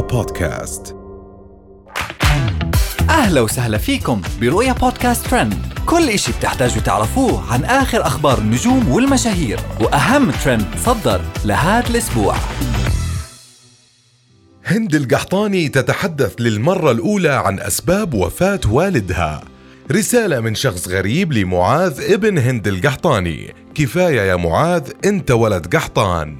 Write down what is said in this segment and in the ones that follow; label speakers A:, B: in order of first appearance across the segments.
A: بودكاست.
B: أهلا وسهلا فيكم برؤيا بودكاست ترند. كل إشي بتحتاجوا تعرفوه عن آخر أخبار النجوم والمشاهير وأهم ترند صدر لهذا الأسبوع.
A: هند القحطاني تتحدث للمرة الأولى عن أسباب وفاة والدها. رسالة من شخص غريب لمعاذ ابن هند القحطاني. كفاية يا معاذ أنت ولد قحطان.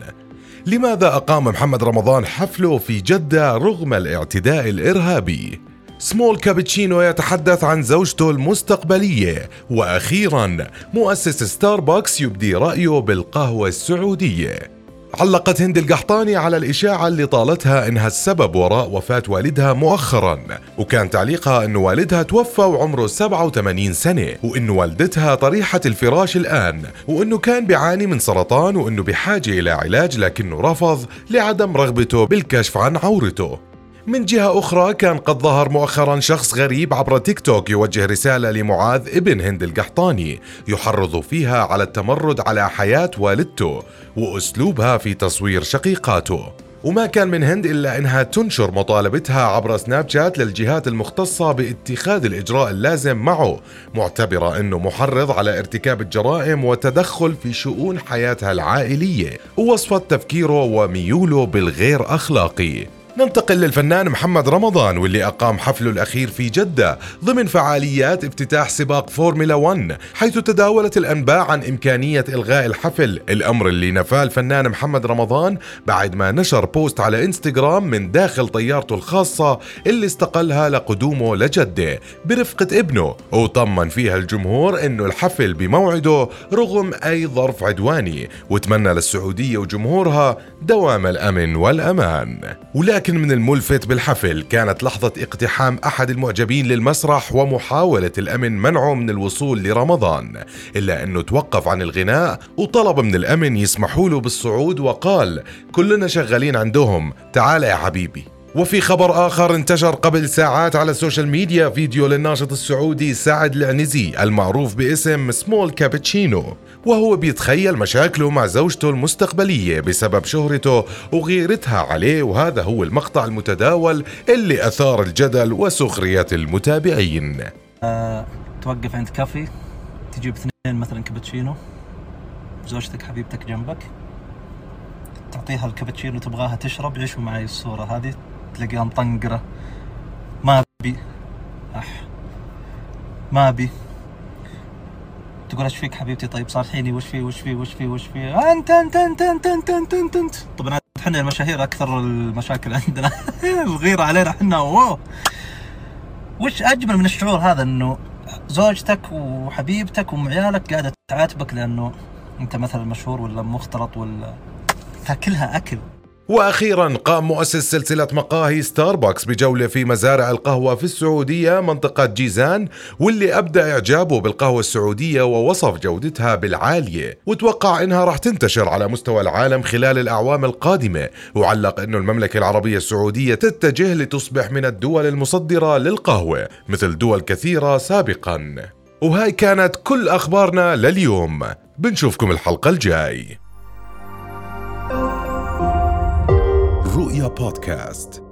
A: لماذا أقام محمد رمضان حفله في جدة رغم الاعتداء الإرهابي؟ سمول كابتشينو يتحدث عن زوجته المستقبلية وأخيرا مؤسس ستاربكس يبدي رأيه بالقهوة السعودية علقت هند القحطاني على الإشاعة اللي طالتها إنها السبب وراء وفاة والدها مؤخرا وكان تعليقها إنه والدها توفى وعمره 87 سنة وإنه والدتها طريحة الفراش الآن وإنه كان بيعاني من سرطان وإنه بحاجة إلى علاج لكنه رفض لعدم رغبته بالكشف عن عورته. من جهة أخرى كان قد ظهر مؤخرا شخص غريب عبر تيك توك يوجه رسالة لمعاذ ابن هند القحطاني يحرض فيها على التمرد على حياة والدته وأسلوبها في تصوير شقيقاته. وما كان من هند إلا أنها تنشر مطالبتها عبر سناب شات للجهات المختصة باتخاذ الإجراء اللازم معه معتبرة أنه محرض على ارتكاب الجرائم وتدخل في شؤون حياتها العائلية. ووصفت تفكيره وميوله بالغير أخلاقي. ننتقل للفنان محمد رمضان واللي أقام حفله الأخير في جدة ضمن فعاليات افتتاح سباق فورمولا 1 حيث تداولت الأنباء عن إمكانية إلغاء الحفل. الأمر اللي نفاه الفنان محمد رمضان بعد ما نشر post على إنستغرام من داخل طيارته الخاصة اللي استقلها لقدومه لجدة برفقة ابنه. وطمن فيها الجمهور أنه الحفل بموعده رغم أي ظرف عدواني وتمنى للسعودية وجمهورها دوام الأمن والأمان. ولكن لكن من الملفت بالحفل كانت لحظة اقتحام أحد المعجبين للمسرح ومحاولة الأمن منعه من الوصول لرمضان إلا أنه توقف عن الغناء وطلب من الأمن يسمحوا له بالصعود وقال كلنا شغالين عندهم تعال يا حبيبي. وفي خبر آخر انتشر قبل ساعات على ال social media فيديو للناشط السعودي سعد العنزي المعروف باسم Small Cappuccino وهو بيتخيل مشاكله مع زوجته المستقبلية بسبب شهرته وغيرتها عليه وهذا هو المقطع المتداول اللي أثار الجدل وسخرية المتابعين.
C: أه، توقف عند كافي تجيب اثنين مثلا كابتشينو زوجتك حبيبتك جنبك تعطيها الكابتشينو تبغاها تشرب عيشوا معي الصورة هذه. تلاقيها مطنقرة. ما ابي أح. ما ابي تقول إيش فيك حبيبتي؟ طيب صارحيني وش في وش في وش في وش في؟ انت انت انت انت انت انت انت, انت. طبعا إحنا المشاهير أكثر المشاكل عندنا. الغيرة علينا إحنا. واو. وش أجمل من الشعور هذا؟ إنه زوجتك وحبيبتك وعيالك قاعدة تعاتبك لأنه أنت مثلا مشهور ولا مختلط ولا. تاكلها أكل.
A: وأخيرا قام مؤسس سلسلة مقاهي ستاربكس بجولة في مزارع القهوة في السعودية منطقة جيزان واللي ابدى إعجابه بالقهوة السعودية ووصف جودتها بالعالية. وتوقع إنها راح تنتشر على مستوى العالم خلال الأعوام القادمة. وعلق إنه المملكة العربية السعودية تتجه لتصبح من الدول المصدرة للقهوة مثل دول كثيرة سابقا. وهاي كانت كل أخبارنا لليوم. بنشوفكم الحلقة الجاي.
D: رؤيا بودكاست